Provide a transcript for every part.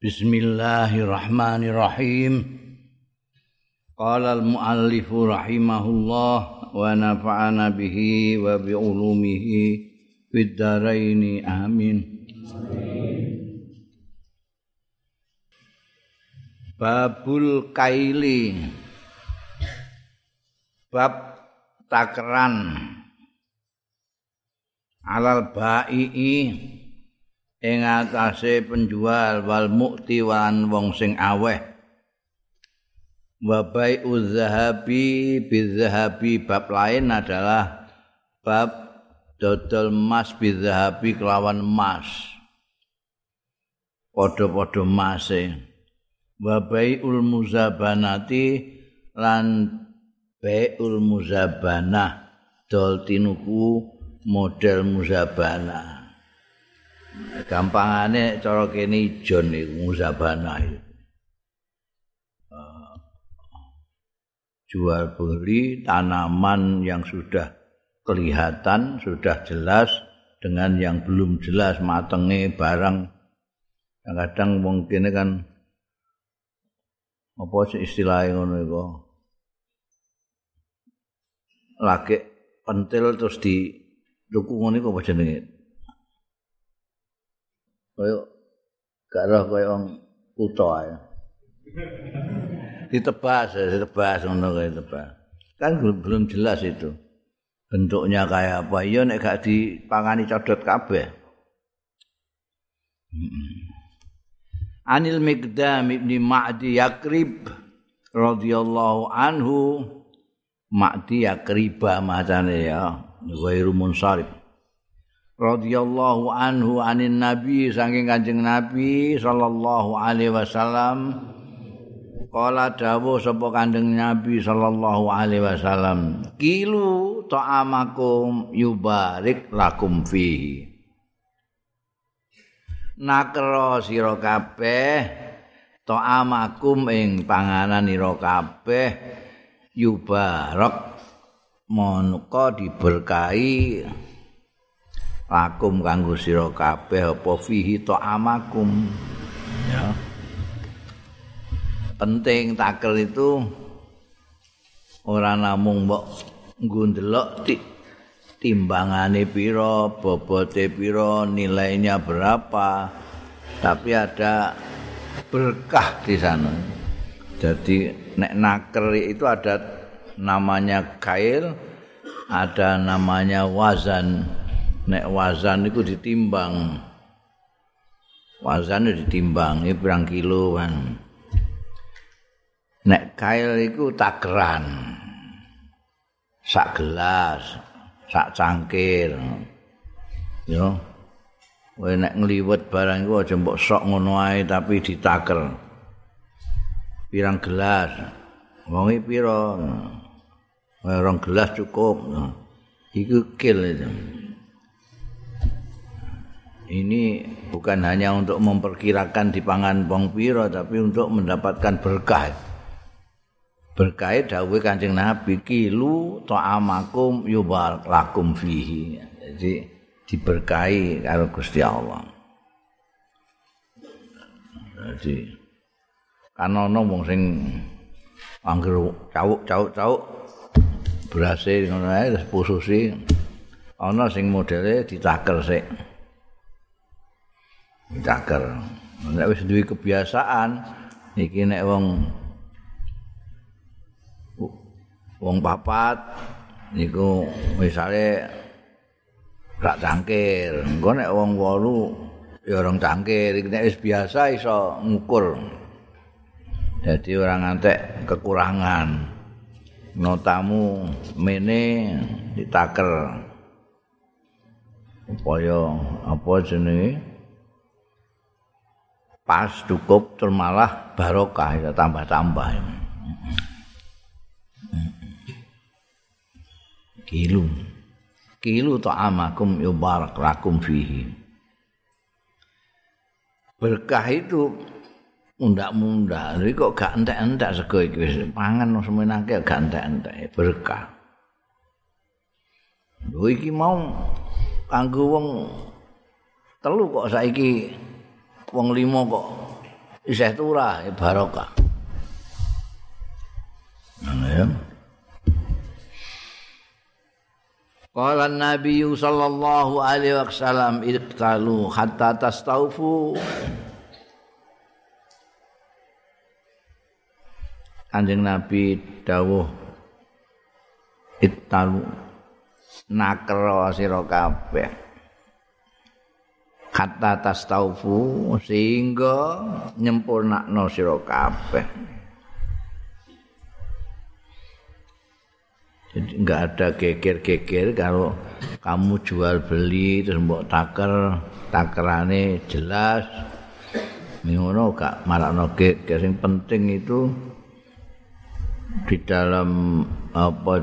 Bismillahirrahmanirrahim. Qala al-muallif rahimahullah wa nafa'ana bihi wa bi ulumihi fid dharain amin. Babul kaili bab takran alal baii ing atase penjual wal mukti wan wong sing aweh. Wa bai'u zahabi bizahabi bab lain adalah bab dodol emas bizahabi kelawan emas. Padha-padha emase wa bai'ul muzabanati lan bai'ul muzabana dol tinuku model muzabana gampangane cara kene ijon iku musabana uh, jual beli tanaman yang sudah kelihatan sudah jelas dengan yang belum jelas matenge barang. Kadang mungkin kan apa sih istilahnya ngono iku? Lagi pentil terus di tuku ngono iku apa jenenge kaya gak roh kaya wong kutha ae. Ditebas, ditebas ngono kaya tebas. Kan belum, jelas itu. Bentuknya kayak apa? Iya nek gak dipangani codot kabeh. Anil Mikdam ibni Ma'di Yakrib radhiyallahu anhu Ma'di Yakriba macane ya, ghairu munsarif. Radhiyallahu anhu anin nabi saking kanjeng nabi sallallahu alaihi wasallam. Kala dawuh sapa kanjeng nabi sallallahu alaihi wasallam kilu ta'amakum yubarik lakum fi nakra sira kabeh ta'amakum ing panganan ira kabeh yubarak monuka diberkahi lakum kanggo sira kabeh apa fihi ta'amakum ya. Penting takel itu ora namung mbok nggondelok timbangane pira bobote pira nilainya berapa. Tapi ada berkah di sana. Jadi nek naker itu ada namanya kail ada namanya wazan nek wazan itu ditimbang wazan itu ditimbang ini berang kilo kan nek kail itu takran sak gelas sak cangkir yo Wae nek ngliwet barang iku aja mbok sok ngono ae tapi ditaker. Pirang gelas? Wonge pira? Wae rong gelas cukup. Iku kil itu. Ini bukan hanya untuk memperkirakan di pangan bong piro tapi untuk mendapatkan berkah. Berkah dawe kancing nabi kilu ta'amakum yubar lakum fihi. Jadi diberkahi karo Gusti Allah. Jadi kan ono wong sing angger cauk-cauk-cauk berase ngono ae terus pususi. Ana sing modele ditaker sik caker. Nek wis duwe kebiasaan iki nek wong wong papat niku misale rak cangkir. Engko nek wong wolu ya orang cangkir. Iki nek wis biasa iso ngukur. Jadi orang ngantek kekurangan. Notamu mene ditaker. Upaya apa jenenge? Pas cukup terus malah barokah ya tambah-tambah. Kilu. Kilu ta'amakum yubarak lakum fihi. Berkah itu mundak-mundak. Jadi kok gak entek-entek sego iki pangan semenake gak entek-entek. Berkah. Lho iki mau kanggo wong telu kok saiki wong limo kok isih turah barokah. Nah, ya. Qala Nabi sallallahu alaihi wasallam iqtalu hatta tastaufu Kanjeng Nabi dawuh iqtalu nakra sira kabeh hatta tastaufu sehingga nyempurnakno sira kabeh. Jadi enggak ada geger-geger kalau kamu jual beli terus mbok taker, takerane jelas. Ngono gak marakno geger. Sing penting itu di dalam apa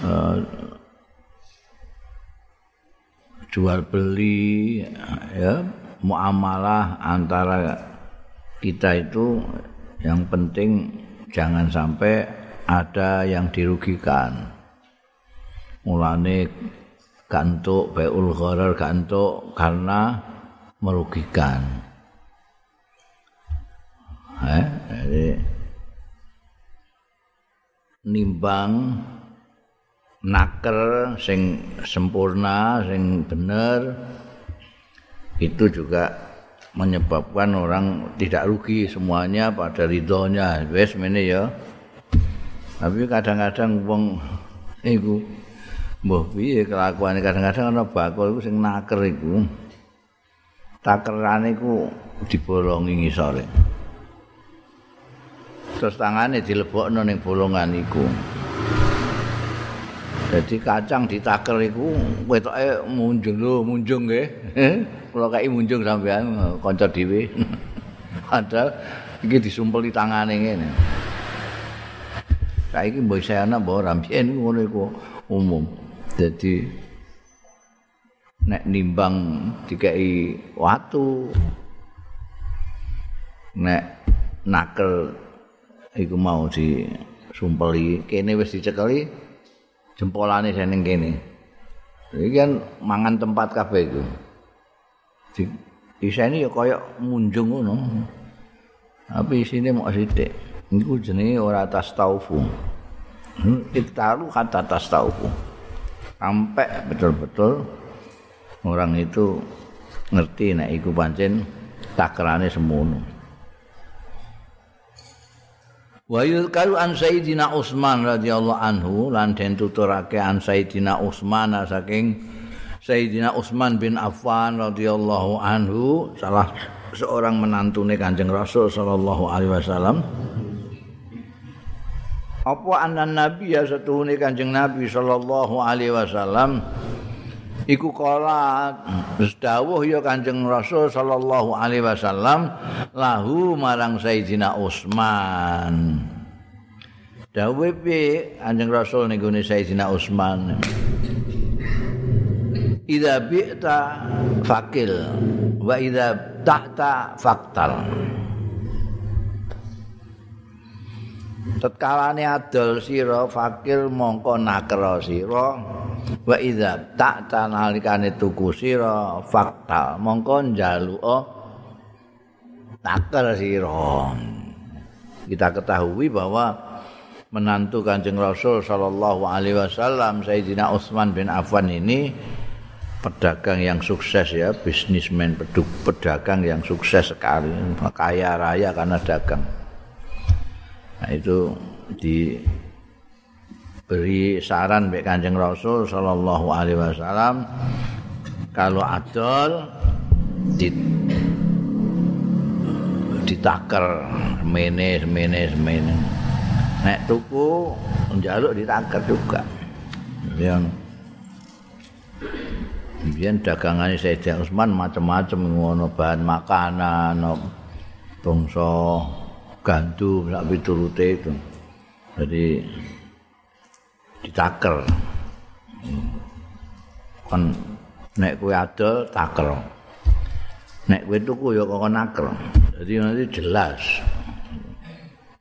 uh, jual beli ya muamalah antara kita itu yang penting jangan sampai ada yang dirugikan. Mulane gantuk baiul gharar gantuk karena merugikan. Eh, jadi nimbang naker sing sempurna, sing bener. Itu juga menyebabkan orang tidak rugi semuanya pada ridhonya. Wes mene ya. Tapi kadang-kadang wong iku mbah piye kelakuane? Kadang-kadang ana bakul iku sing naker iku. Takerane iku dibolongi ngisore. Terus tangane dilebokno ning bolongan iku jadi kacang ditaker iku wetoke munjung lho munjung nggih kula kaki munjung sampean kanca dhewe. Padahal iki disumpeli tangane ngene. Saiki mbok ana mbok ora mbiyen ngono iku umum. Jadi nek nimbang dikai watu nek nakel iku mau disumpeli kene wis dicekeli jempolane seneng kene. Iki kan mangan tempat kabeh iku. di isine ya kaya munjung ngono. Tapi isine mok sithik. Niku jenenge ora tas taufu. Hmm, iktaru kata tas taufu. Sampai betul-betul orang itu ngerti nek iku pancen takrane semono. Wa yuzkaru an Sayyidina Utsman radhiyallahu anhu lan den tuturake an Sayyidina Utsman saking Sayyidina Utsman bin Affan radhiyallahu anhu salah seorang menantune Kanjeng Rasul sallallahu alaihi wasallam. Apa anan nabi ya setuhune Kanjeng Nabi sallallahu alaihi wasallam iku kala dawuh ya Kanjeng Rasul sallallahu alaihi wasallam lahu marang Sayyidina Utsman. Dawuh piye Kanjeng Rasul ning Sayyidina Utsman? Idza bi'ta fakil wa idza ta'ta faktal tetkalane adol sira fakil mongko nakra sira. Wa idza ta'ta nalikane tuku sira faktal mongko njaluka taker sira. Kita ketahui bahwa menantu Kanjeng Rasul sallallahu alaihi wasallam Sayyidina Utsman bin Affan ini pedagang yang sukses ya, bisnismen pedagang yang sukses sekali, kaya raya karena dagang. Nah, itu diberi saran baik Kanjeng Rasul sallallahu alaihi wasallam kalau adol di ditaker mene mene mene nek tuku njaluk ditaker juga. Yang Biyen dagangane Sayyidina Utsman macam-macam ngono bahan makanan, bangsa gandum sak piturute itu. Jadi ditaker. Kon nek kowe adol taker. Nek kowe tuku ya kok naker. Jadi nanti jelas.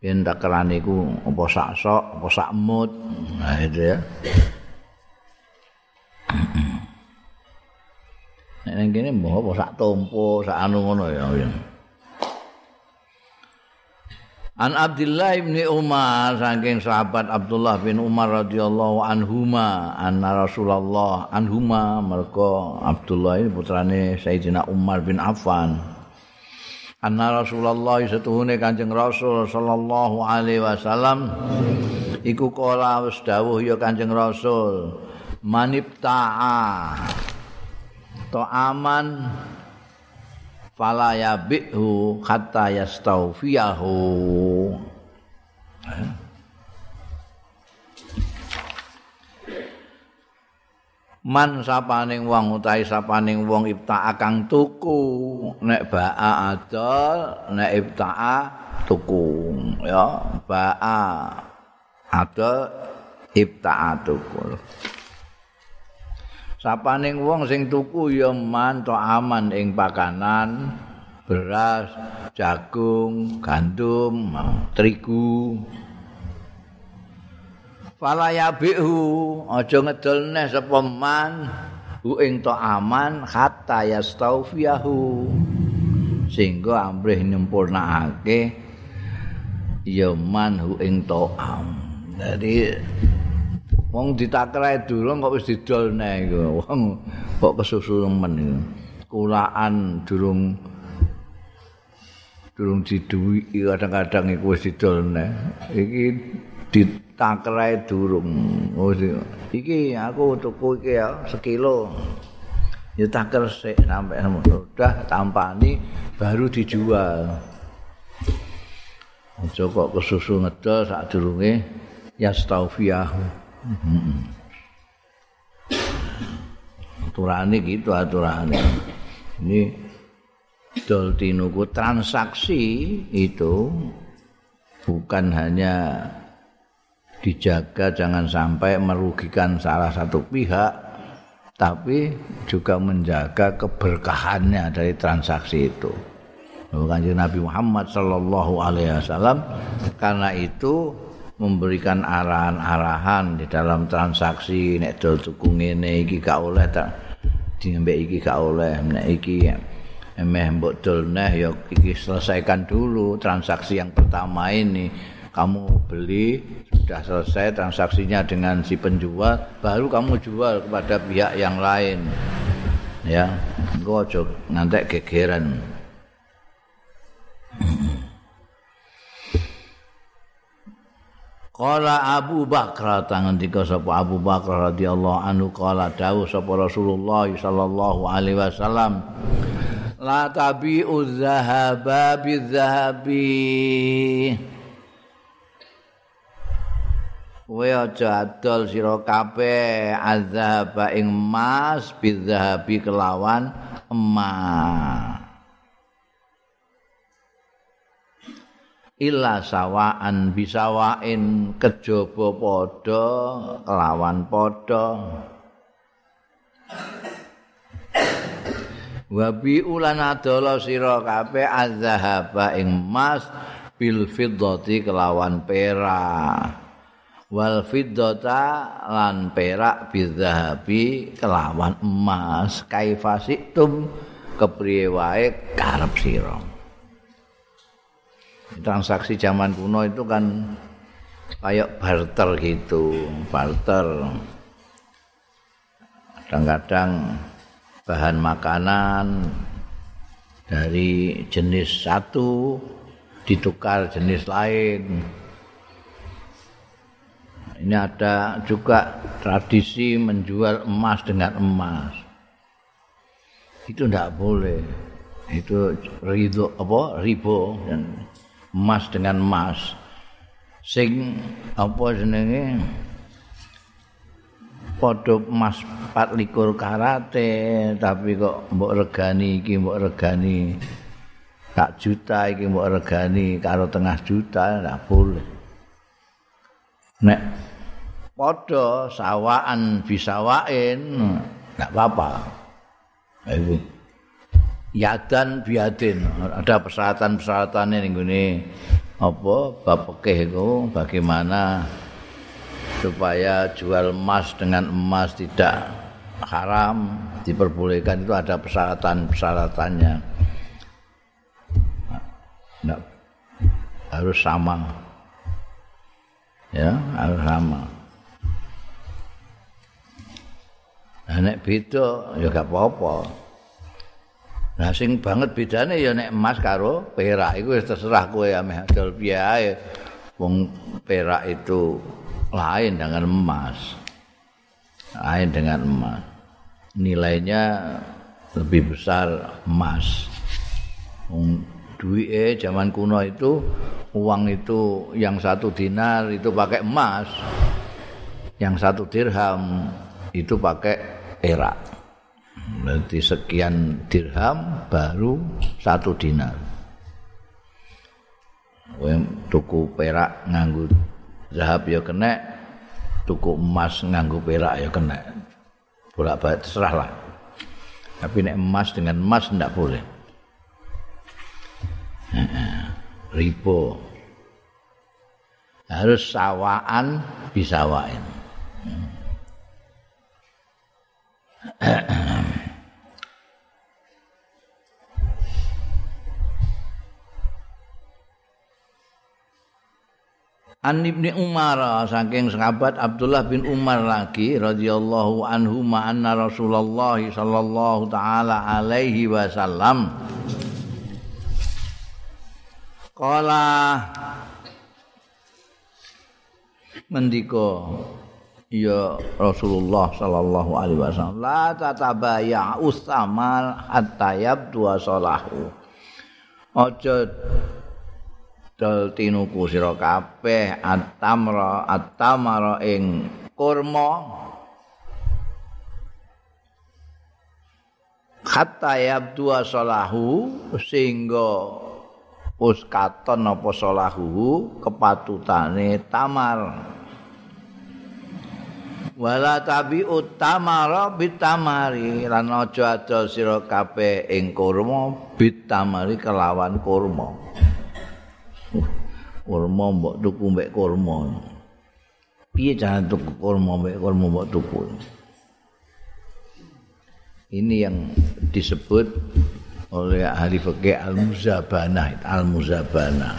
Yen takerane iku apa sak sok, apa sak mut. Nah itu ya. Nang kene mbah apa sak tompo, sak anu ngono ya. An Abdullah bin Umar saking sahabat Abdullah bin Umar radhiyallahu anhuma anna Rasulullah anhuma mergo Abdullah ini putrane Sayyidina Umar bin Affan. Anna Rasulullah setuhune Kanjeng Rasul sallallahu alaihi wasallam iku kala wis dawuh ya Kanjeng Rasul manipta'a to aman fala yabihu hatta yastawfiyahu. Man sapaning wong utahe sapaning wong ibta kang tuku nek baa adol nek ibta tuku ya baa adol ibta tuku sapaning wong sing tuku ya man to aman ing pakanan beras jagung gandum terigu. Fala yabihu aja ngedol neh sapa man hu ing to aman hatta yastaufiyahu. Sehingga amrih nyempurnakake ya man hu ing to am. Jadi Wong ditakrai durung kok wis didol neh iku. Wong kok kesusu men iku. Kulaan durung durung diduwi kadang-kadang iku wis didol neh. Iki ditakrai durung. Iki aku tuku iki ya sekilo. Ya taker sik sampai udah tampani baru dijual. Aja kok kesusu ngedol sak durunge ya staufiyahu. Aturane gitu aturane. Ini dol tinuku transaksi itu bukan hanya dijaga jangan sampai merugikan salah satu pihak tapi juga menjaga keberkahannya dari transaksi itu. Bukan Nabi Muhammad Shallallahu Alaihi Wasallam karena itu memberikan arahan-arahan di dalam transaksi nek dol tuku ngene iki gak oleh tak diembek iki gak oleh. Nek iki emeh mbok dol neh ya iki selesaikan dulu transaksi yang pertama ini. Kamu beli sudah selesai transaksinya dengan si penjual baru kamu jual kepada pihak yang lain. Ya engko aja ngantek gegeran Qala Abu Bakar tangan dika sapa Abu Bakar radhiyallahu anhu qala dawuh sapa Rasulullah sallallahu alaihi wasallam La tabi'u dzahaba bidzahabi Kowe aja adol sira kabeh azhaba ing emas bidzahabi kelawan emas illa sawaan bisawain kejaba padha kelawan padha. Wa bi ulan adala sira kabeh azhaba ing emas bil fiddati kelawan perak. Wal fiddata lan perak bizahabi kelawan emas. Kaifasitum kepriye wae karep sira transaksi zaman kuno itu kan kayak barter gitu, barter. Kadang-kadang bahan makanan dari jenis satu ditukar jenis lain. Ini ada juga tradisi menjual emas dengan emas. Itu tidak boleh. Itu rido apa ribo dan emas dengan emas sing apa jenenge? Padha emas 24 karate tapi kok mbok regani iki mbok regani tak juta iki mbok regani karo tengah juta ndak boleh. Nek padha sawaan bisawain ndak apa-apa yadan biadin ada persyaratan-persyaratan ning ngene apa itu bagaimana supaya jual emas dengan emas tidak haram diperbolehkan itu ada persyaratan-persyaratannya. Harus sama. Ya, harus sama. Nah, nek beda ya gak. Nah, sing banget bedane ya nek emas karo perak iku wis terserah kowe ameh adol piye Wong perak itu lain dengan emas. Lain dengan emas. Nilainya lebih besar emas. Wong duit zaman kuno itu uang itu yang satu dinar itu pakai emas. Yang satu dirham itu pakai perak. Berarti sekian dirham baru satu dinar. Kowe tuku perak nganggo zahab ya kena, tuku emas nganggo perak ya kena. Bolak-balik terserah lah. Tapi nek emas dengan emas ndak boleh. Ripo. Harus sawaan bisawain. An Ibni Umar saking sahabat Abdullah bin Umar lagi radhiyallahu anhu anna Rasulullah sallallahu taala alaihi wasallam. Kala mendika ya Rasulullah sallallahu alaihi wasallam. La tatabaya usamal hatta yabdu salahu aja dol tinuku sira kabeh atamra atamara ing kurma. Hatta yabdu salahu sehingga us katon apa salahu kepatutane tamar wala tabi utamara bitamari. Lan aja ada sira kabeh ing kurma bitamari kelawan kurma. Kurma mbok tuku mbek kurma. Piye cara tuku kurma mbek kurma mbok tuku? Ini yang disebut oleh ahli fikih al-muzabanah al-muzabanah.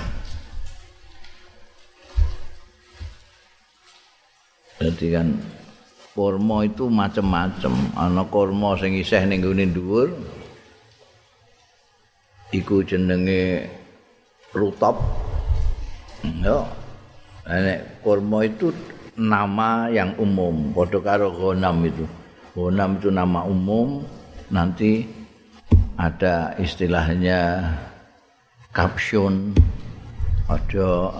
Jadi kan kurma itu macam-macam. Ana kurma sing isih ning gone dhuwur. Iku jenenge rutop. Ya. Nek kurma itu nama yang umum, padha karo ghanam itu. Ghanam itu nama umum, nanti ada istilahnya kapsun, ada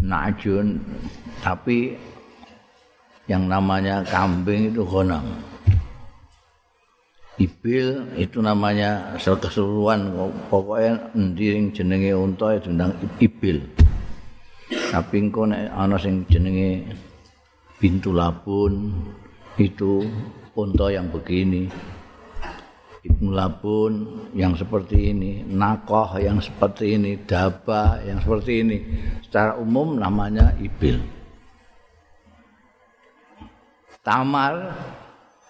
najun, tapi yang namanya kambing itu gonang. Ibil itu namanya keseluruhan pokoknya ndiring jenenge unta itu ndang ibil. Tapi engko nek ana sing jenenge pintu labun itu unta yang begini. Ibnu labun yang seperti ini, nakoh yang seperti ini, daba yang seperti ini. Secara umum namanya ibil. Tamar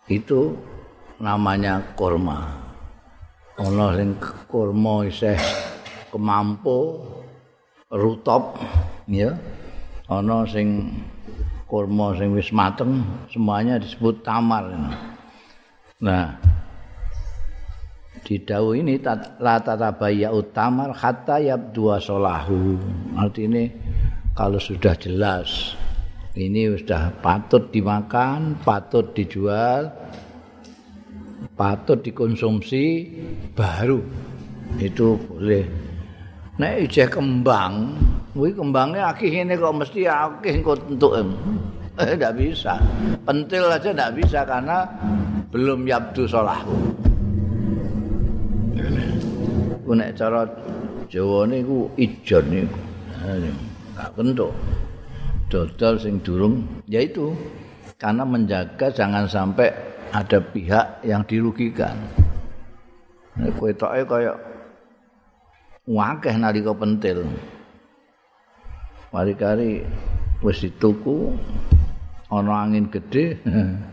itu namanya kurma. Ana sing kurma isih kemampu rutop ya. Ana sing kurma sing wis mateng semuanya disebut tamar. Nah, di dawu ini la tatabaya utamar hatta yabdua solahu. Artinya kalau sudah jelas ini sudah patut dimakan, patut dijual, patut dikonsumsi baru itu boleh. Nek ijeh kembang, kuwi kembangnya akeh ini kok mesti akeh kok entuk. Eh enggak bisa. Pentil aja enggak bisa karena belum yabdu sholah. Ku nek cara Jawa niku ijon niku. Enggak kentuk. Dodol sing durung yaitu karena menjaga jangan sampai ada pihak yang dirugikan. Kowe toke kaya wakeh nalika pentil. Mari-kari wis dituku ana angin gede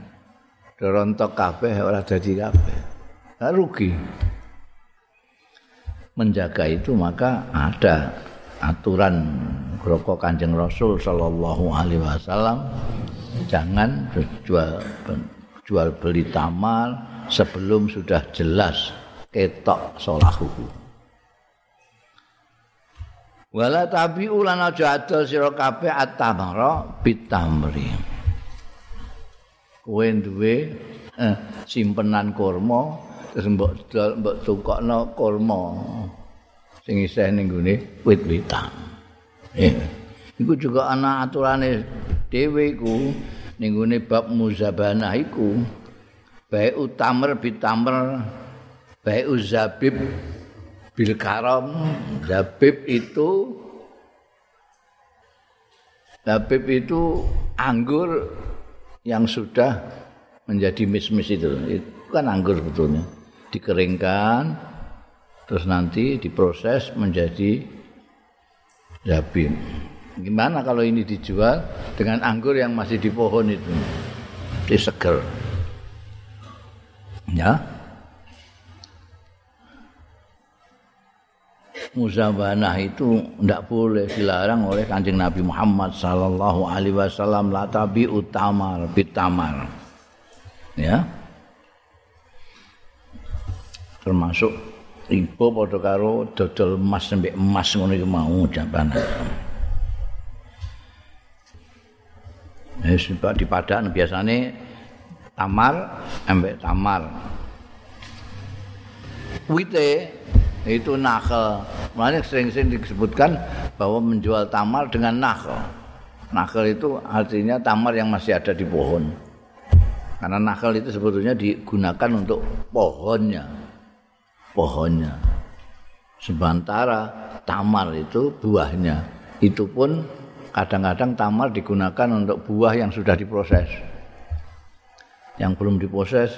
rontok kabeh ora dadi kabeh. Rugi. Menjaga itu maka ada aturan rokok Kanjeng Rasul sallallahu alaihi wasallam jangan jual jual beli tamar sebelum sudah jelas ketok solahuhu. Wala tabi ulan aja adol sira kabeh at-tamara bitamri. Kowe duwe eh, simpenan kurma terus mbok mbok tukokno kurma sing isih ning gone wit-witan. Iku juga ana aturane dhewe iku ning gone bab muzabana iku. Baik utamer bitamer baik uzabib bil karam zabib itu zabib itu anggur yang sudah menjadi mis-mis itu itu kan anggur sebetulnya dikeringkan terus nanti diproses menjadi zabib gimana kalau ini dijual dengan anggur yang masih di pohon itu? Di seger. Ya? Muzabanah itu tidak boleh dilarang oleh kanjeng Nabi Muhammad sallallahu alaihi wasallam la tabi utamar bitamar ya? Termasuk ibu padha karo dodol emas sampai emas ngono iku mau jabana Wis eh, di padang biasanya tamar ambek tamar. Wite itu nakhel. Makanya sering-sering disebutkan bahwa menjual tamar dengan nakhel. Nakhel itu artinya tamar yang masih ada di pohon. Karena nakhel itu sebetulnya digunakan untuk pohonnya. Pohonnya. Sementara tamar itu buahnya. Itu pun kadang-kadang tamar digunakan untuk buah yang sudah diproses. Yang belum diproses,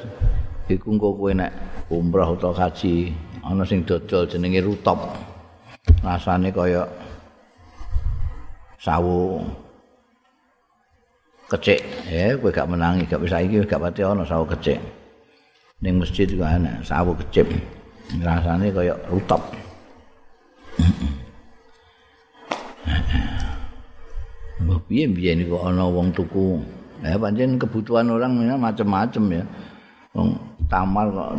iku engko kowe nek umrah utawa haji ana sing dodol jenenge rutop. Rasane kaya sawu kecik ya kowe gak menangi gak bisa iki gak pati ana sawu kecik. Ning masjid juga ana sawu kecik. Rasane kaya rutop. Mbah piye-piye niku ana wong tuku. Ya pancen kebutuhan orang macam-macam ya. Wong tamar kok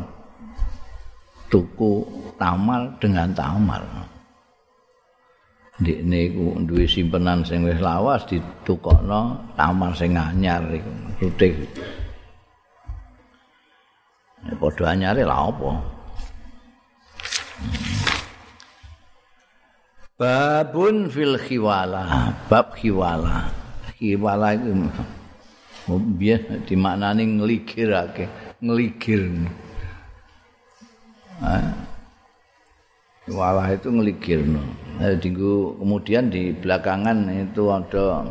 tuku tamal dengan tamal. Dik niku duwe simpenan sing wis lawas ditukokno tamal sing anyar iku rutik. Ya padha anyare lha apa? Babun fil khiwala, bab khiwala. Khiwala itu biar dimaknani ngligirake, ngligir. Walah itu ngeligirno. Nah, kemudian di belakangan itu ada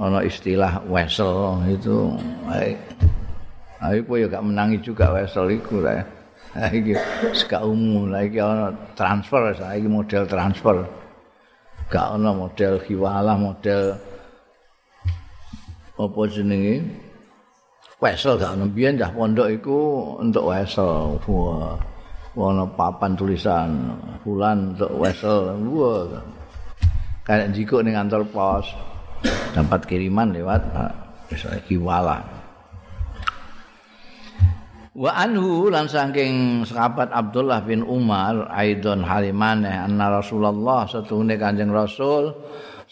ono istilah wesel itu ayo kowe ya gak menangi juga wesel iku lah. Iki seka umum iki ono transfer saiki model transfer. Gak ono model hiwalah model apa jenenge? Wesel gak ono biyen dah pondok iku untuk wesel. Wah. ana papan tulisan bulan untuk wesel gua kayak jiko ning kantor pos dapat kiriman lewat wis kiwala wa anhu lan saking sahabat Abdullah bin Umar aidon halimane anna Rasulullah satune Kanjeng Rasul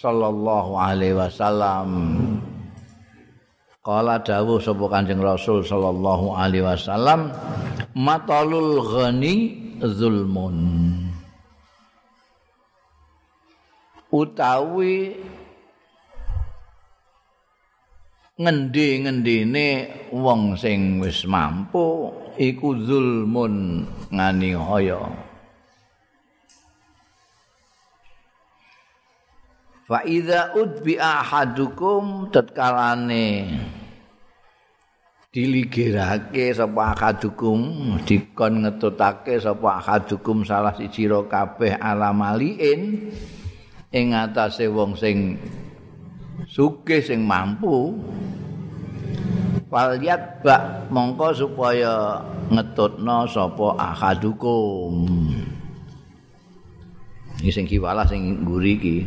sallallahu alaihi wasallam. Kala dawuh sapa Kanjeng Rasul sallallahu alaihi wasallam matalul ghani zulmun. Utawi ngendi-ngendine wong sing wis mampu iku zulmun ngani hoyo fa idza udbi ahadukum tatkalane diligirake sapa akadukum dikon ngetutake sapa akadukum salah siji kabeh alamaliin ing atase wong sing sugih sing mampu Falyat bak mongko supaya ngetutno sapa ahadukum. Ini sing kiwalah sing nguri iki.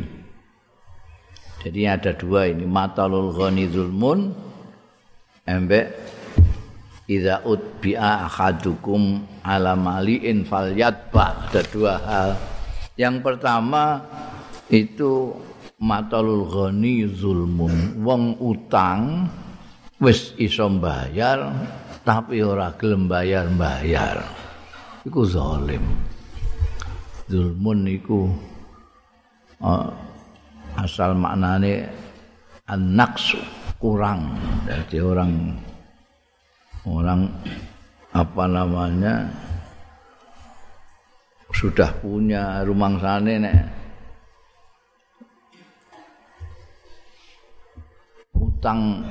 Jadi ada dua ini matalul ghani zulmun embek idza utbi'a ahadukum ala maliin falyatba ada dua hal. Yang pertama itu matalul ghani zulmun wong utang wis iso bayar tapi ora gelem bayar-bayar. Iku zalim. Zulmun iku uh, asal maknane anaksu kurang jadi orang orang apa namanya sudah punya rumah sana nek utang.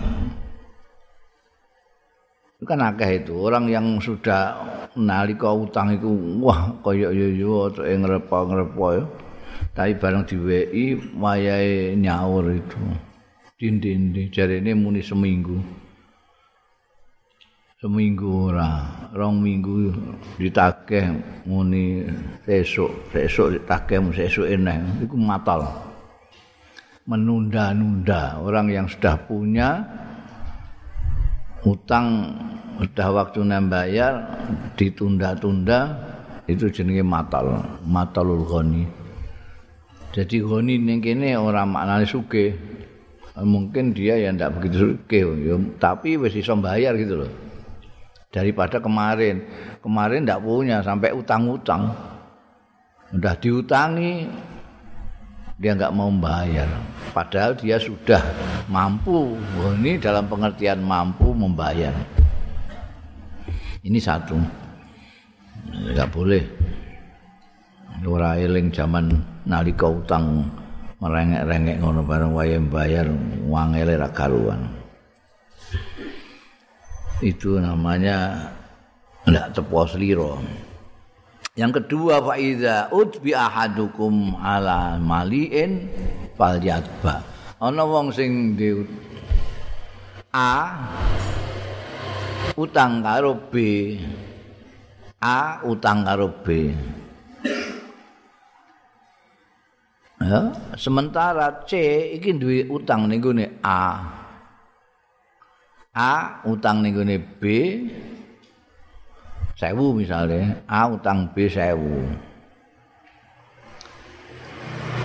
Itu kan akeh itu orang yang sudah nalika utang itu wah kaya yo yo ngrepo-ngrepo ya tapi bareng diweki wayahe nyaur itu. Dindindi jarene muni seminggu. Seminggu ora rong minggu ditagih muni sesuk sesuk muni sesuk eneh. Iku matal menunda-nunda orang yang sudah punya utang sudah waktu bayar ditunda-tunda itu jenenge matal matalul ghani Jadi goni ning kene ora maknane sugih. Mungkin dia ya ndak begitu sugih, tapi wis iso bayar gitu loh. Daripada kemarin, kemarin ndak punya sampai utang-utang. Udah diutangi dia nggak mau bayar. Padahal dia sudah mampu, goni dalam pengertian mampu membayar. Ini satu. Enggak boleh. Ora eling zaman nalika utang merengek-rengek ngono bareng wae bayar wangele ra karuan. Itu namanya ndak tepo sliro. Yang kedua fa iza utbi ahadukum ala maliin falyatba. Ana wong sing di A utang karo B. A utang karo B. Ya, sementara C iki duwe utang ning A. A utang ning B 1000 misalnya, A utang B 1000.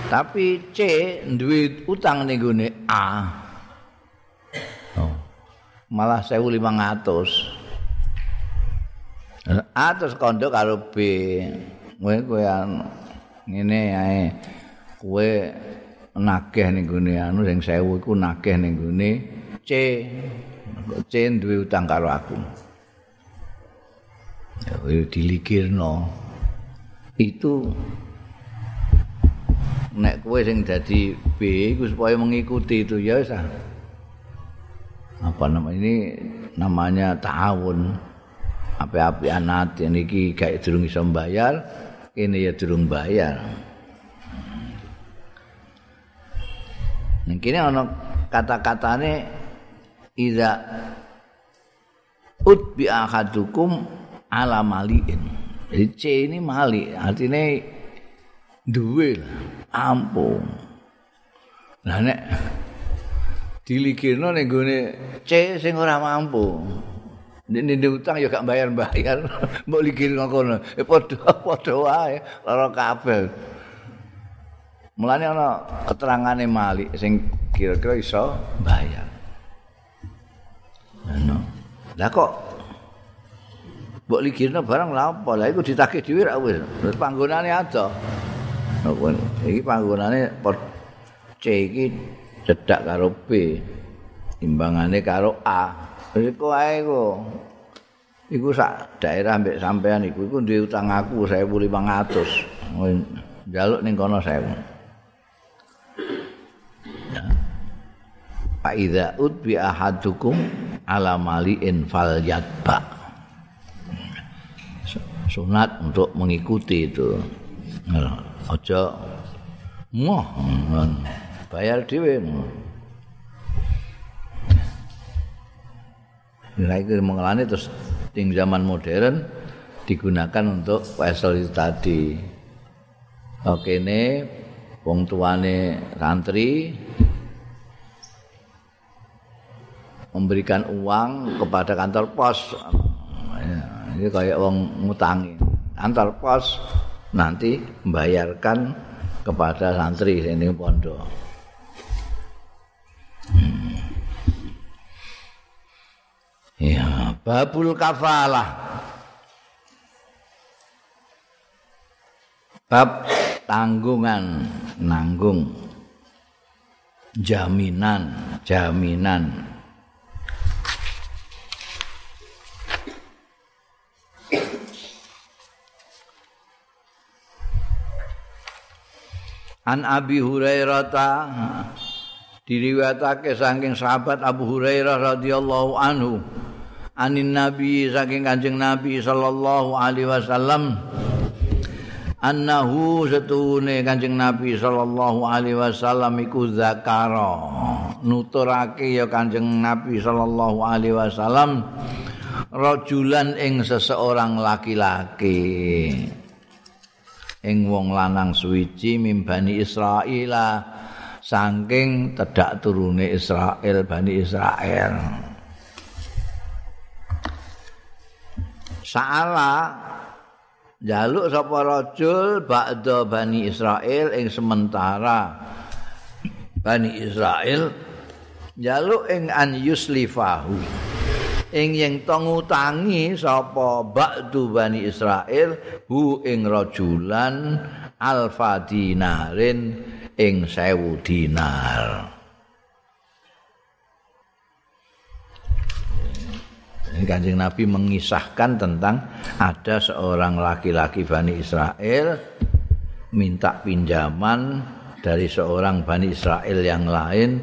Tapi C duwe utang ning gone A. Oh. Malah 1500. A terus kondo karo B. Kowe kowe ngene ae. kowe nageh ning gone anu sing 1000 iku nageh ning gone C. C duwe utang karo aku. Ya dilikirno. Itu nek kowe sing dadi B iku supaya mengikuti itu ya wis apa nama ini? Namanya ta'awun api-api anak ini kayak durung bisa bayar ini ya durung bayar. Kene ana kata-katane iza ut bi ahadukum ala maliin. Jadi C ini mali, artinya duwe lah, ampun. Lah nek dilikirno ning gone C sing ora mampu. Nek ndek utang ya gak bayar-bayar, mbok likirno kono. Eh padha padha wae lara kabeh. Mulane ana keterangane Malik sing kira-kira iso bayar. Ano. Lah kok mbok ligirno barang lha apa? Lah iku ditagih dhewe ra wis. Terus panggonane ada. Napa iki panggonane C iki cedak karo B. Timbangane karo A. Iku ae kok. Iku sak daerah mbek sampean iku iku duwe utang aku 1500. Jaluk ning kono 1000. fa idza utbi ahadukum ala maliin falyatba sunat untuk mengikuti itu aja moh bayar dhewe Nah, itu mengalami terus di zaman modern digunakan untuk wesel itu tadi. Oke ini wong tuane santri memberikan uang kepada kantor pos. Ini kayak wong ngutangi. Kantor pos nanti membayarkan kepada santri ini pondok. Hmm. Ya, babul kafalah. Bab tanggungan, nanggung. Jaminan, jaminan. An Abi Hurairah diriwayatake saking sahabat Abu Hurairah radhiyallahu anhu. Anin nabi saking kanjeng nabi sallallahu alaihi wasallam. Annahu satune kanjeng nabi sallallahu alaihi wasallam iku zakara. Nuturake ya kanjeng nabi sallallahu alaihi wasallam rajulan ing seseorang laki-laki ing wong lanang suwiji mimbani Israila saking tedak turune Israel Bani Israel. Saala jaluk sapa rajul ba'da Bani Israel ing sementara. Bani Israel jaluk ing an yuslifahu ing yen ngutangi sapa ba'du Bani Israel hu ing rajulan alfa dinarin ing sewu dinar. Ini kanjeng Nabi mengisahkan tentang ada seorang laki-laki Bani Israel minta pinjaman dari seorang Bani Israel yang lain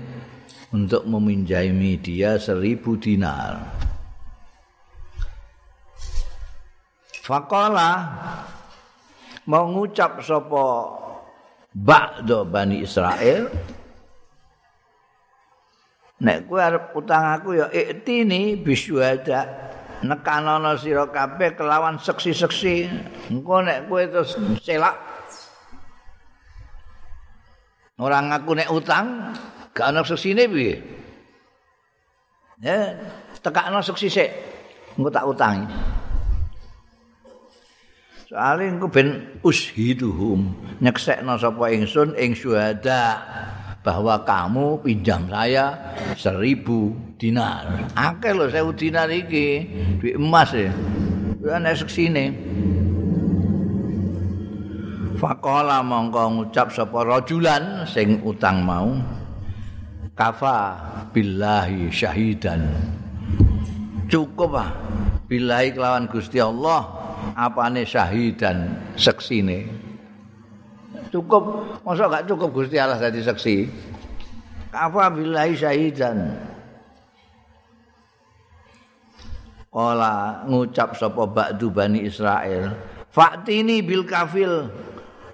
untuk meminjami dia seribu dinar. Fakola mengucap sopo ba'da Bani Israel? Nek kowe arep utang aku ya iktini bisyuhada nekanono sira kabeh kelawan seksi-seksi. Engko nek kowe terus celak orang aku nek utang gak ana seksine piye? Ya tekakno seksi sik engko tak utangi Soale engko ben ushiduhum nyeksekno sapa ingsun ing syuhada bahwa kamu pinjam saya seribu dinar. Akeh lho sewu dinar iki, duit emas ya. Ya nek seksine. Faqala mongko ngucap sapa rajulan sing utang mau. Kafa billahi syahidan. Cukup ah billahi kelawan Gusti Allah apane syahidan seksine? Cukup. Masa gak cukup Gusti Allah dadi seksi? Kafa billahi syahidan Kala ngucap sapa ba'du Bani Israel Faktini bil kafil.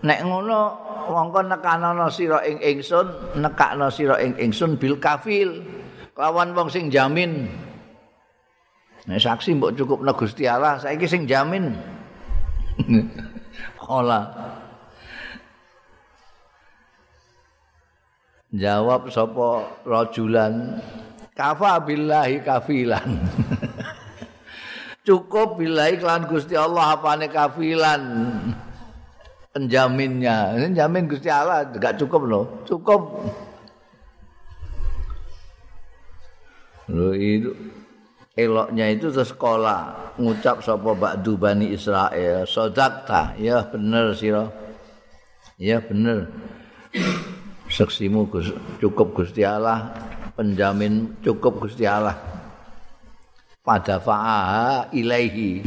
Nek ngono wongko nekanono sira ing ingsun nekakno sira ing ingsun bil kafil. Lawan wong sing jamin Nek saksi mbok cukup na Gusti Allah, saiki sing jamin. Ola. Jawab sapa rajulan kafa billahi kafilan. cukup billahi kelan Gusti Allah apane kafilan. Penjaminnya, ini jamin Gusti Allah enggak cukup loh, cukup. Loh itu eloknya itu terus sekolah. Ngucap sapa ba'du bani Israel. Sodakta. Ya bener sira. Ya bener. Seksimu cukup Gusti Allah. Penjamin cukup Gusti Allah. Pada fa'aha ilaihi.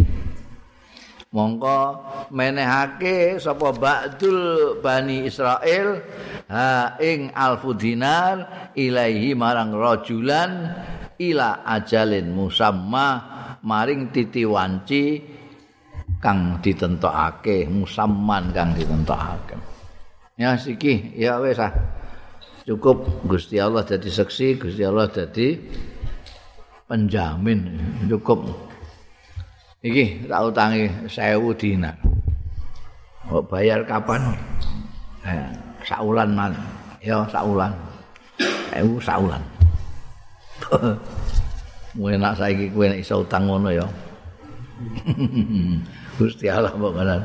Mongko menehake sapa ba'dul bani Israel ha ing alfu dinar ilaihi marang rajulan ila ajalin musamma maring titi wanci kang ditentokake musamman kang ditentokake. Ya siki. Ya wis ah. Cukup. Gusti Allah dadi seksi Gusti Allah dadi penjamin. Cukup. Iki tak utangi 1000 dinar kok bayar kapan? Eh, saulan man ya saulan. 1000 saulan enak saiki kowe nek iso utang ngono ya. Gusti Allah mbok ngono.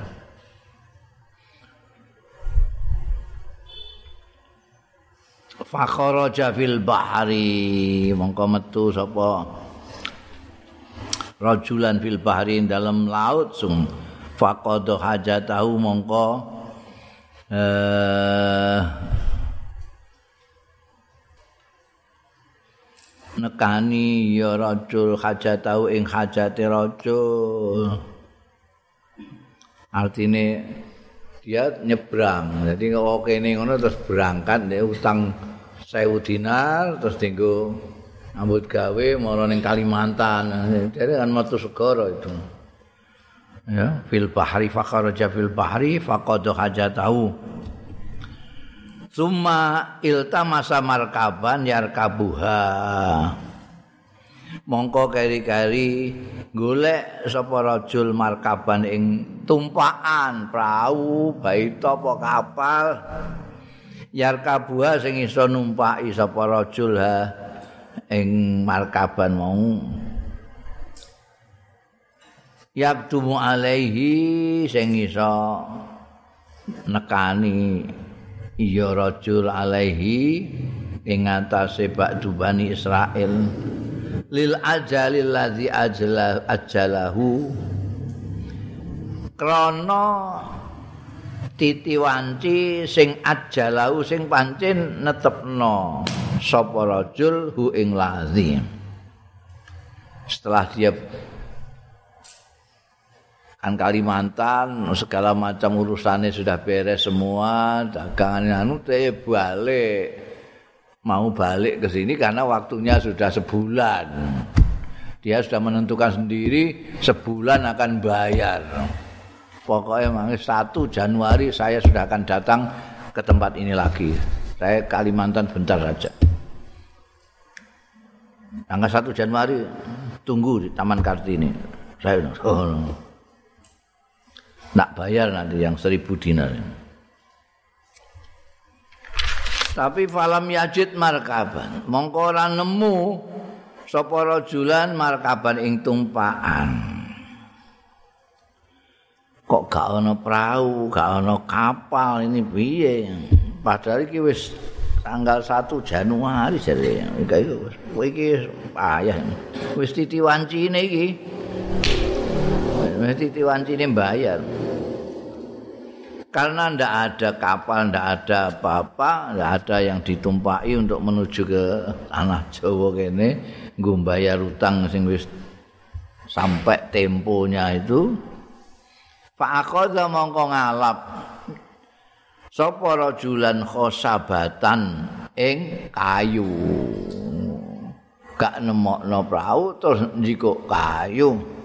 Fakharaja fil bahri mongko metu sapa rajulan fil bahri dalam laut sum faqada hajatahu mongko eh nekani ya rajul hajatau ing hajate rajul. Artine dia nyebrang. Jadi kalau kene ngono terus berangkat dia utang sewu dinar terus tinggu ambut gawe mau ning Kalimantan. Jadi kan metu segara itu. Ya fil bahri fakharaja fil bahri faqad hajatahu Summa iltamasa markaban yarkabuha. Mongko kari-kari golek sapa rajul markaban ing tumpakan perahu baik apa kapal. Yarkabuha sing iso numpaki sapa rajul ha ing markaban mau. Yaktumu alaihi sing iso nekani iya rajul alaihi ing atase ba'du bani Israil. Lil ajalil ladzi ajala ajalahu. Krana titiwanci sing ajalahu sing pancen netepno. Sapa rajul hu ing ladzi. Setelah dia kan Kalimantan segala macam urusannya sudah beres semua dagangan anu teh balik. Mau balik ke sini karena waktunya sudah sebulan. Dia sudah menentukan sendiri sebulan akan bayar. Pokoknya mangi satu Januari saya sudah akan datang ke tempat ini lagi. Saya Kalimantan bentar saja. Tanggal satu Januari tunggu di Taman Kartini. Saya oh, nak bayar nanti yang seribu dinar. Tapi falam yajid markaban, mongko ora nemu sapa rajulan markaban ing tumpaan. Kok gak ana perahu, gak ana kapal ini piye? Padahal iki wis tanggal 1 Januari jare. Iki wis payah. Wis titiwancine iki. Wis titiwancine bayar. karena ndak ada kapal, ndak ada apa-apa, ndak ada yang ditumpai untuk menuju ke tanah Jawa kene, nggo bayar utang sing wis sampai temponya itu. Akoda mongko ngalap sapa rajulan khosabatan ing kayu. Gak nemokno prau terus njikuk kayu.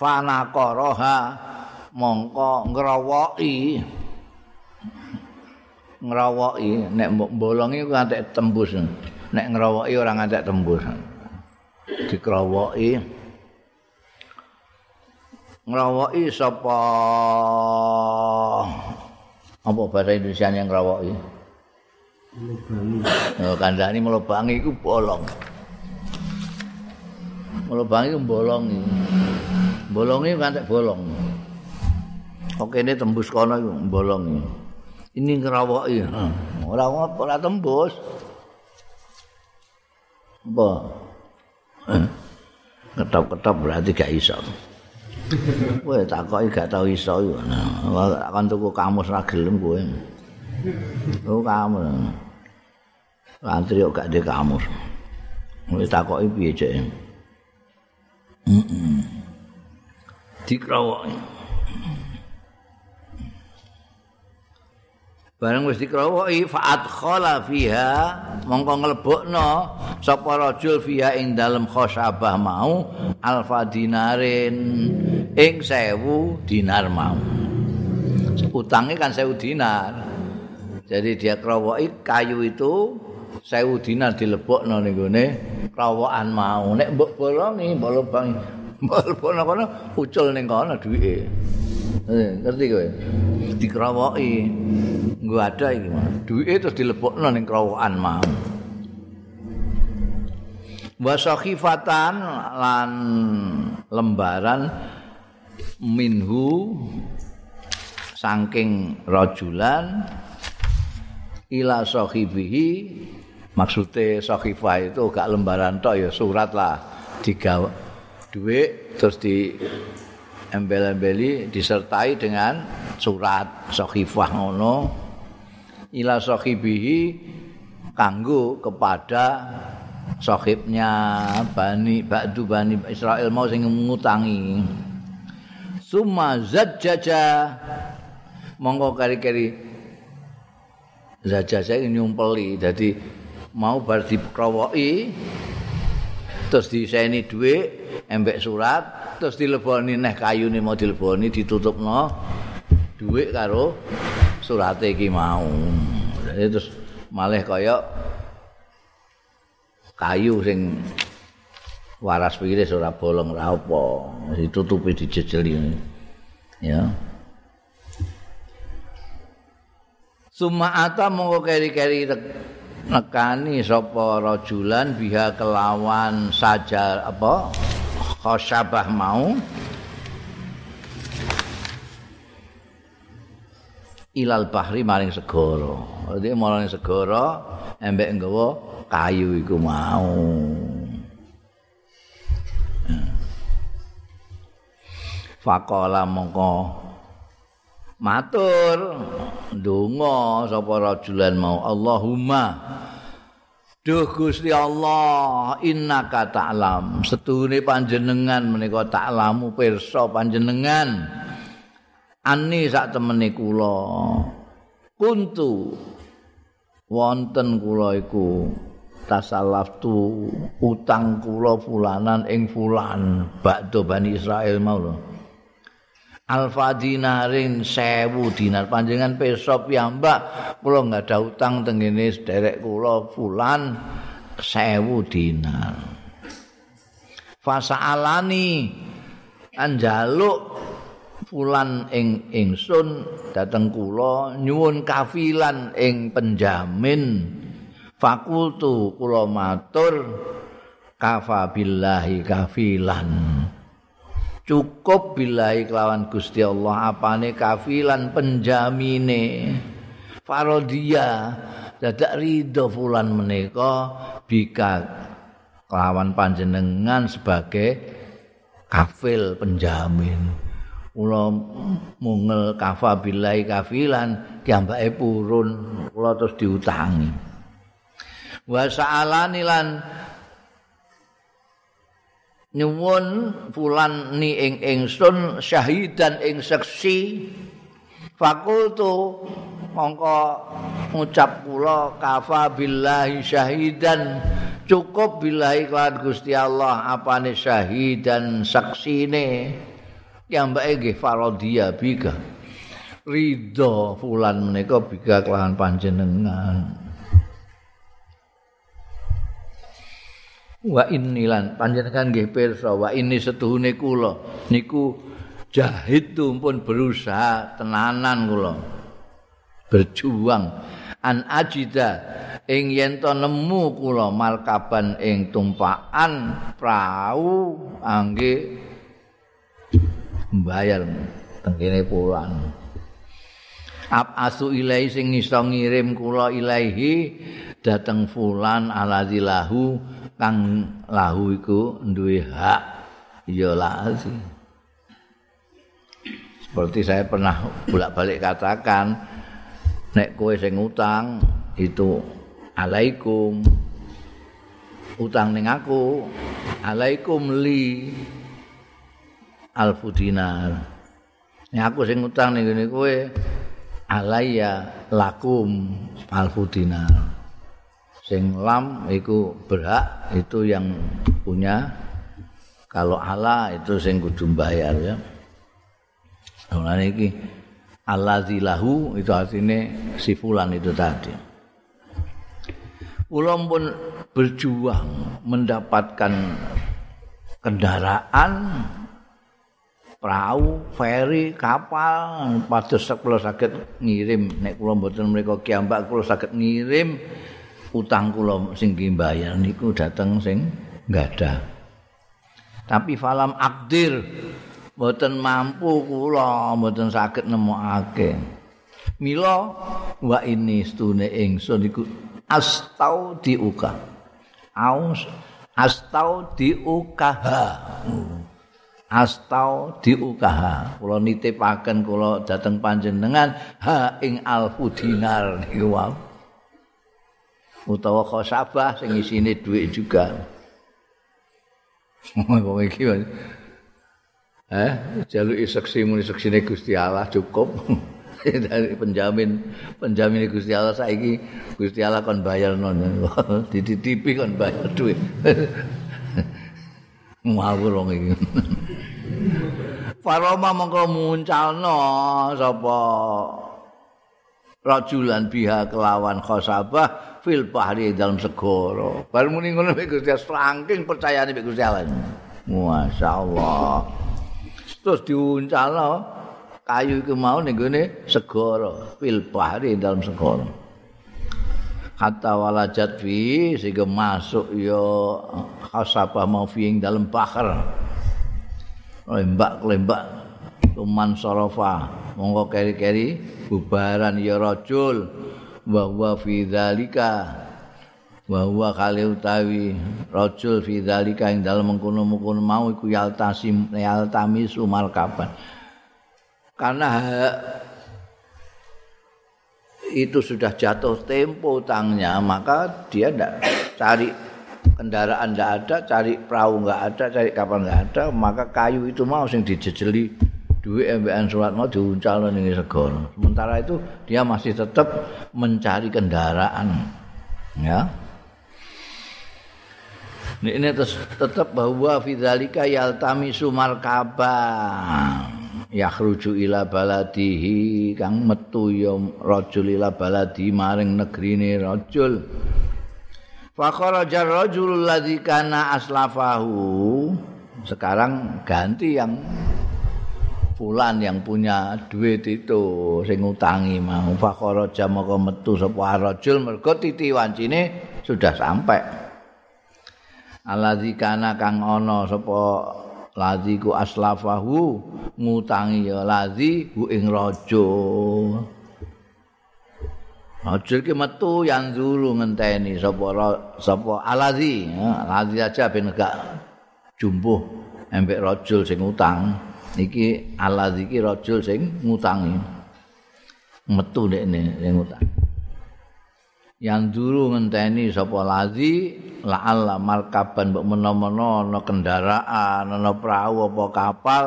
Fanaqaraha mongko ngrowoki ngrowoki nek bolongi ku antek tembus. Nek ngrowoki ora ngantek tembus. Dikrowoki ngrowoki sapa? Apa bahasa Indonesia yang ngrowoki Oh, kandhani mlebangi iku bolong. Mlebangi ku bolong. Bolongi kantek bolong. Oke ini tembus kono itu bolong ini ngerawoki. Ora ora tembus. Apa? Ketop-ketop berarti gak iso. Kowe takoki gak tau iso yo nah kan tuku kamus ra gelem kowe. Oh kamus. Antri kok gak de kamus. Kowe takoki piye cek? Heeh dikrawoki. Bareng wis dikrowoki faat khala fiha mongko nglebokno sapa rajul fiha ing dalem khosabah mau alfa dinarin ing sewu dinar mau. Utangnya kan sewu dinar. Jadi dia krowoki kayu itu sewu dinar dilebokno ning gone rawokan mau. Nek mbok bolongi lubangi lebokno kono ucul ning kono duwike. Eh, ngerti kowe? Dikrowoki nggo ada iki duwike terus dilebokno ning rawokan mau wa sakhifatan lan lembaran minhu saking rajulan ila sahibihi maksude sahifah itu gak lembaran tok ya surat lah digawe duit terus di embel-embeli disertai dengan surat sahifah ngono. Ila sahibihi kanggo kepada sahibnya bani ba'du bani Israel mau sing ngutangi. Summa zajjaja. Monggo kari-kari. Zajjaja nyumpeli dadi mau bar dikrowoki terus diseni dhuwit embek surat terus dileboni neh kayune mau dileboni ditutupno dhuwit karo surate iki mau. Terus malih kaya kayu sing waras piris ora bolong ora apa. Ditutupi dijejeli. Ya. Suma'ata mongko keri-keri nekani sapa rajulan biha kelawan saja apa khasyabah mau ilal bahri maring segara. Dadi maring segara embek nggawa kayu iku mau. Faqala mongko matur ndonga sapa rajulan mau? Allahumma. Duh Gusti Allah innaka ta'lam. Setune panjenengan menika ta'lamu pirsa panjenengan. Ani sak temene kula. Kuntu. Wonten kula iku tasallaftu utang kula fulanan ing fulan. Bakdo bani Israel mau lho alfa dinarin sewu dinar. Panjenengan pesop piyambak kula nggak ada utang tengene sederek kula fulan sewu dinar. Fasa alani anjaluk fulan ing ingsun dateng kula nyuwun kafilan ing penjamin. Fakultu kula matur kafa billahi kafilan cukup billahi kelawan Gusti Allah apane kafilan penjamine. Farodia dadak ridho fulan menika bika kelawan panjenengan sebagai kafil penjamin. Kula mungel kafa billahi kafilan kiambake purun. Kula terus diutangi. Wa sa'alani lan nyuwun fulan ni ing ingsun syahidan ing seksi. Fakultu mongko ngucap kula kafa billahi syahidan. Cukup billahi kelawan Gusti Allah apane syahidan saksine? Yang baik nggih farodia bika. Ridho fulan menika bika kelawan panjenengan wa inilan panjenengan nggih pirsa wa ini setuhune kula. Niku jahid tumpun berusaha tenanan kula. Berjuang. An ajida ing yen to nemu kula markaban ing tumpakan prau angge mbayar tengene pulan ap asu ilai sing iso ngirim kula ilaihi dateng fulan alazilahu kang lahu iku duwe hak. Ya lazi seperti saya pernah bolak-balik katakan nek kowe sing utang itu alaikum. Utang ning aku alaikum li alfu dinar nek aku sing utang ning kowe alaya lakum alfu dinar sing lam iku berhak itu yang punya. Kalau Allah itu sing kudu bayar ya. Nah iki allazi lahu itu artinya si fulan itu tadi. Kula pun berjuang mendapatkan kendaraan perahu, feri, kapal padus kula saged ngirim. Nek kula mboten mriku kiambak kula saged ngirim utang kula sing bayar niku dateng sing ada. Tapi falam akdir mboten mampu kula mboten saged nemokake. Mila wa ini stune ingsun iku astau diuka aus astau diukaha astau diukaha kula nitipaken kula dateng panjenengan ha ing alfu dinar niku utawa khosabah sing isine dhuwit juga. Wong iki eh jaluki seksi muni seksine Gusti Allah cukup. Dari penjamin penjamin Gusti Allah saiki Gusti Allah kon bayar non. Dititipi kon bayar duit ngawur wong iki. Faroma mongko muncalno sapa? Rajulan biha kelawan khosabah fil bahri dalam segoro. Bar muni ngono mek Gusti saking percayane mek Gusti Allah. Masyaallah. Terus diuncalno kayu iku mau ning gone segara fil bahri dalam segara hatta walajat fi sehingga masuk ya khasabah mau fi dalam bahar lembak lembak. Tuman sorofa. Monggo keri-keri bubaran ya rajul bahwa fi dzalika bahwa kali utawi rajul fi dzalika ing dalem mengkono-mengkono mau iku yaltasim yaltami sumar kapan karena itu sudah jatuh tempo utangnya maka dia tidak cari kendaraan tidak ada cari perahu nggak ada cari kapal nggak ada maka kayu itu mau sing dijejeli duit MBN surat mau diuncal nih segoro sementara itu dia masih tetap mencari kendaraan ya. Ini, ini tetap bahwa fidzalika yaltami sumarkabah yakhruju ila baladihi kang metu ya rajul ila baladi maring negrine rajul. Fa kharaja rajul ladzi kana aslafahu. Sekarang ganti yang fulan yang punya duit itu sing utangi mau. Fa kharaja moko metu sapa rajul mergo titi wancine sudah sampai. Aladzi kana kang ana sapa lazi ku aslafahu ngutangi ya lazi hu ing raja. Raja ki metu yang zuru ngenteni sapa sapa alazi alazi aja ben gak jumbuh embek rajul sing utang iki alazi ki rajul sing ngutangi. Metu dekne sing utang yang dulu ngenteni sapa lazi la'alla markaban mbok menawa ana kendaraan ana perahu apa kapal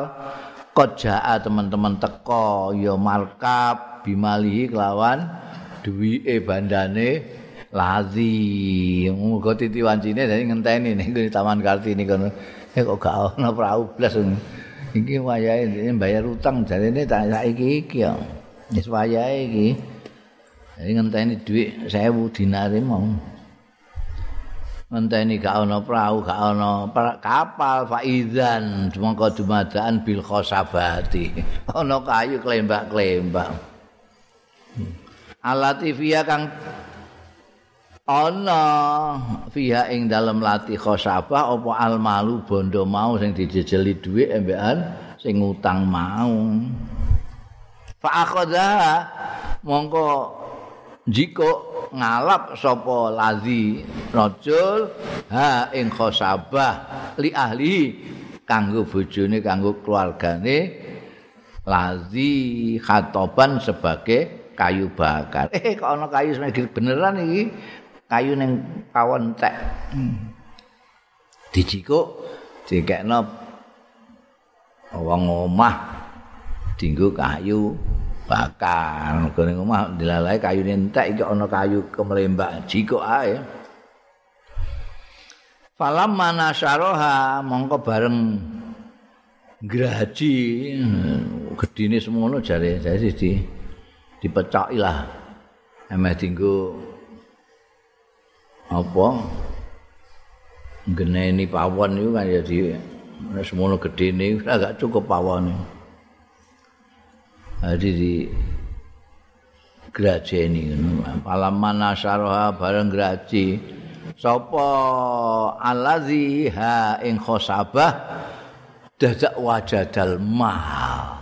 koja teman-teman teko ya markab bimalihi kelawan duwike bandane lazi muga titi wancine dadi ngenteni ning taman kartini kono. Eh kok gak ana perahu blas iki wayahe bayar utang jarene tak saiki iki ya wis wayahe iki Jadi ngenteni duit sewu dinari mau. Ngenteni gak ana perahu, gak ana kapal faizan mongko dumadaan bil khosabati. Ana kayu klembak-klembak. Alati fiya kang ana fiha ing dalem lati khosabah apa almalu bondo mau sing dijejeli dhuwit embekan sing ngutang mau. Fa akhadha mongko jika ngalap sapa lazi rajul ha ing khosabah li ahli kanggo bojone kanggo keluargane lazi khatoban sebagai kayu bakar eh kok ana kayu semegi beneran iki kayu ning kawon tek hmm. dijiko dikekno wong omah dinggo kayu bakar. Kene omah dilalae kayu entek iki ana kayu kemlembak jiko ae. Falam manasaroha mongko bareng graji gedine semono jare saya sih di dipecoki lah. Emeh dinggo apa? Geneni pawon itu kan jadi semono gede ini agak cukup pawon jadi di grajeni palaman nasaroha bareng graji. Sapa allazi ha ing khosabah? Dadak wajadal mal.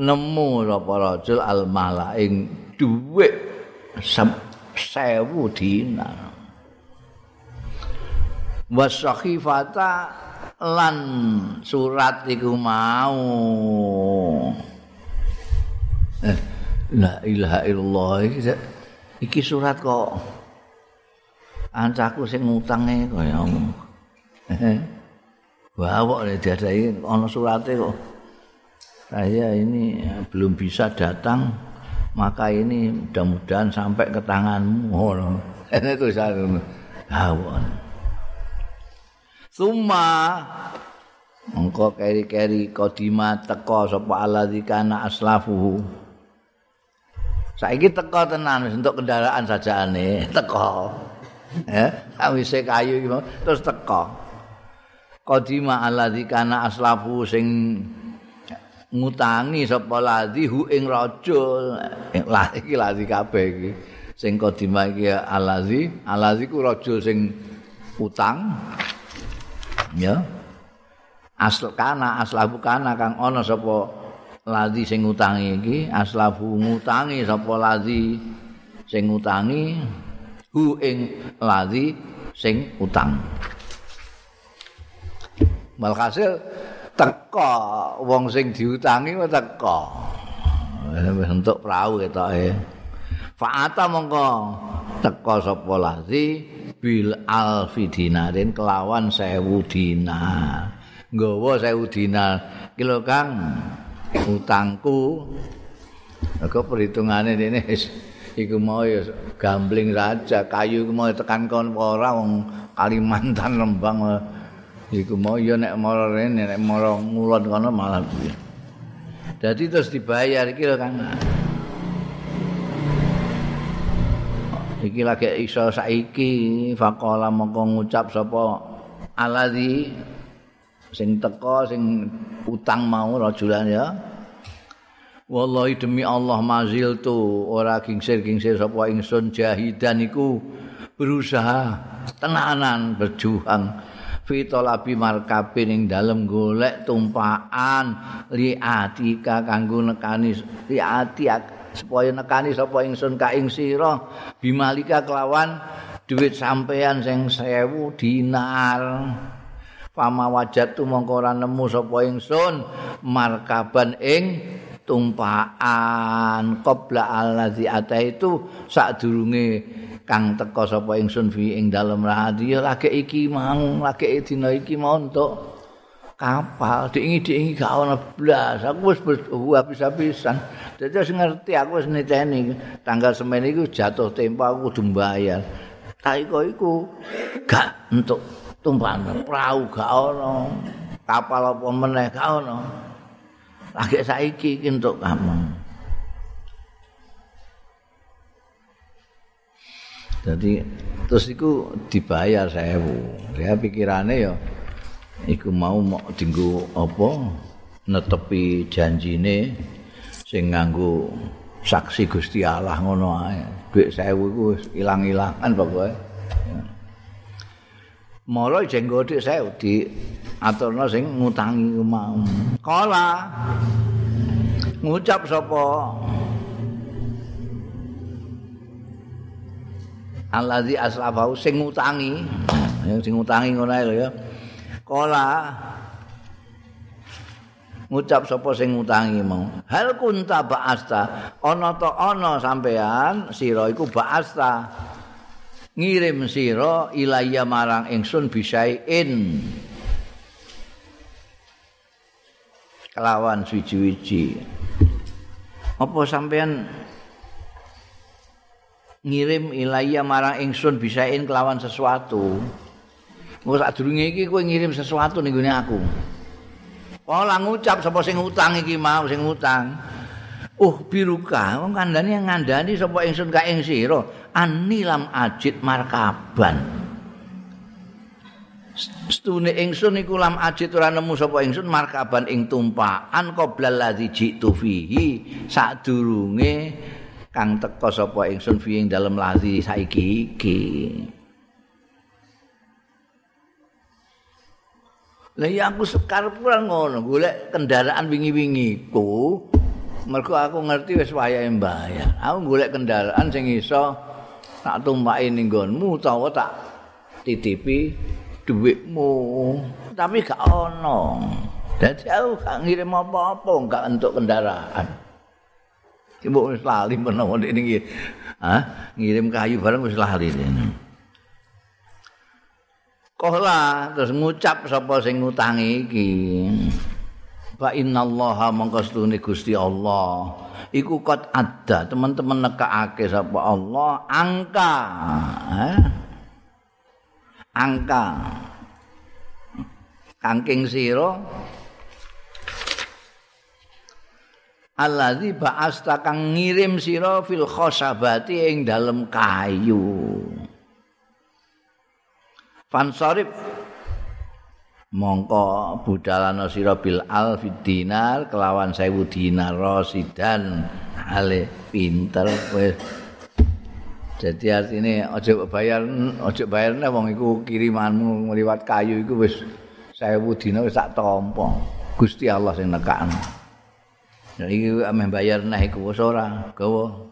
Nemu sapa rajul al mala ing dhuwit sewu dinar wasakhifata lan surat iku mau eh, La ilaha illallah iki, iki surat kok ancaku sing ngutange kaya ngono. Bawa nek diadai ana surate kok. Saya ini belum bisa datang maka ini mudah-mudahan sampai ke tanganmu. Ini tulisan Bawa. Suma Engkau keri-keri kodima teko sapa alladzi kana aslafuhu. Saiki teko tenan untuk kendaraan saja ane teko. Ya, awise kayu terus teko. Qadima alladzi kana aslafu sing ngutangi sapa ladzi hu ing rajul. Lah iki ladzi kabeh iki. Sing qadima iki alladzi, alladzi ku rajul sing utang. Ya. Asl kana aslafu kana kang ana sapa ladzi sing ngutangi iki. Aslafu ngutangi sapa ladzi sing ngutangi hu ing ladzi sing utang. Walhasil teka wong sing diutangi wae teka. Bentuk perahu ketoke. Fa'ata mongko teka sapa ladzi bil alfi dinarin kelawan sewu dinar nggawa sewu dinar kilo kang. Utangku. Aku perhitungane dene iku mau ya gambling saja. Kayu iku mau tekan kon ora wong Kalimantan Rembang. Iku mau ya nek mara rene nek mara ngulon kono malah dadi terus dibayar iki lho Kang iki lagi iso saiki faqala mongko ngucap sapa aladzi sing teko sing utang mau rajulan ya. Wallahi demi Allah mazil tu ora gingsir-gingsir sapa ingsun jahidan iku berusaha tenanan berjuang. Fitolabi markabin ing dalem golek tumpaan li atika kanggo nekani li ati supaya nekani sapa ingsun ka ing sira bimalika kelawan duit sampean sing 1000 dinar. Pama wajat mongko ora nemu sapa ingsun markaban ing tumpaan qabla allazi ata itu sadurunge kang teka sapa ingsun fi ing dalem radio lagi iki mau lagi dina iki mau untuk kapal diingi diingi gak ana blas. Aku wis habis-habisan. Dadi wis ngerti aku wis niteni. Tanggal semen iku jatuh tempo aku kudu mbayar. Tak iku gak untuk tumpahan perahu gak ono. Kapal apa meneh gak ono. Lagi saiki iki untuk kamu. Jadi terus itu dibayar sewu. Ya pikirannya ya iku mau mau dinggo apa? Netepi janjine sing nganggo saksi Gusti Allah ngono ae. Duit sewu iku ilang-ilangan pokoke. Mula jenggo dik saya di aturna sing ngutangi mau. Kala ngucap sapa? Allazi aslafau sing ngutangi, sing ngutangi ngono ae lho ya. Kala ngucap sapa sing ngutangi mau. Hal kunta ba'asta, ana ta ana sampean sira iku ba'asta. ngirim sira ilaya marang ingsun bisain. Kelawan suci-suci apa sampean ngirim ilaya marang ingsun bisain kelawan sesuatu Wes sadurunge iki kowe ngirim sesuatu ning gone aku. Ora ngucap sapa sing utang iki mau sing utang. Uh biruka wong kandhani ngandani sapa ingsun ka ing sira anilam ajit markaban. Stune ingsun iku lam ajit ora nemu sapa ingsun markaban ing tumpakan qoblal ladzi jitu fihi sadurunge kang teka sapa ingsun fi ing dalem ladzi saiki iki. Lah ya aku sekar pura ngono golek kendaraan wingi-wingi ku mergo aku ngerti wis wayahe mbayar. Aku golek kendaraan sing iso tak tumpaki ning nggonmu utawa tak titipi dhuwitmu. Tapi gak ono. Dadi aku gak ngirim apa-apa, gak entuk kendaraan. Ibu wis lali menawa iki. Hah? Ngirim kayu bareng wis lali ini. Kola terus ngucap sapa sing ngutangi iki. Fa innallaha mongko stune Gusti Allah iku kot ada teman-teman nekake sapa Allah angka eh? angka kangking sira Alladzi ba'asta kang ngirim sira fil khosabati ing dalem kayu. Fansarif mongko budalana sira bil alfi dinar kelawan sewu dinar rosidan. Ale pinter wis. Jadi artinya ojo bayar ojo bayar nih wong iku kirimanmu meliwat kayu iku wis sewu dinar wis tak tompo. Gusti allah sing nekan jadi ame bayar nih iku wis ora gawa.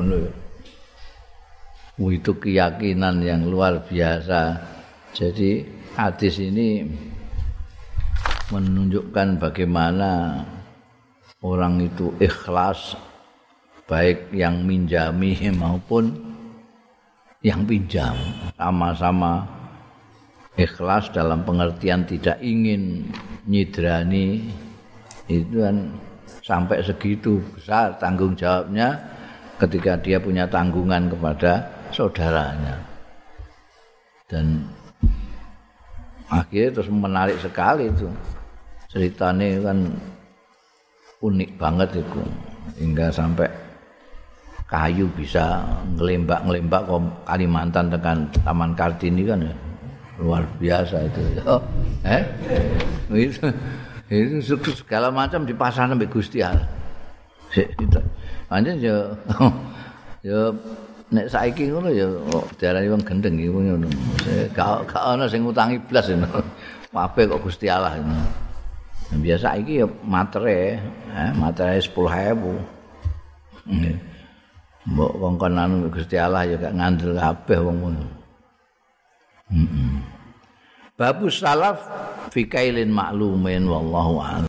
Ngono itu keyakinan yang luar biasa. Jadi hadis ini menunjukkan bagaimana orang itu ikhlas baik yang minjami maupun yang pinjam. Sama-sama ikhlas dalam pengertian tidak ingin nyidrani. Itu kan sampai segitu besar tanggung jawabnya ketika dia punya tanggungan kepada saudaranya. Dan akhirnya terus menarik sekali itu. Ceritanya kan unik banget itu. Hingga sampai kayu bisa ngelembak-ngelembak ke Kalimantan dengan Taman Kartini kan luar biasa itu. Oh, eh? Itu itu segala macam dipasang sampai Gusti Allah. Anjir ya ya nek saiki ngono ya diarani wong gendeng iki ngono. Gak ana sing ngutangi blas ngono. Kabeh kok Gusti Allah ngono. Biasa iki ya matre, eh matre 10.000. Mbok wong kon anu Gusti Allah ya gak ngandel kabeh wong ngono. Heeh. Babu salaf fi kailin maklumin wallahu a'lam.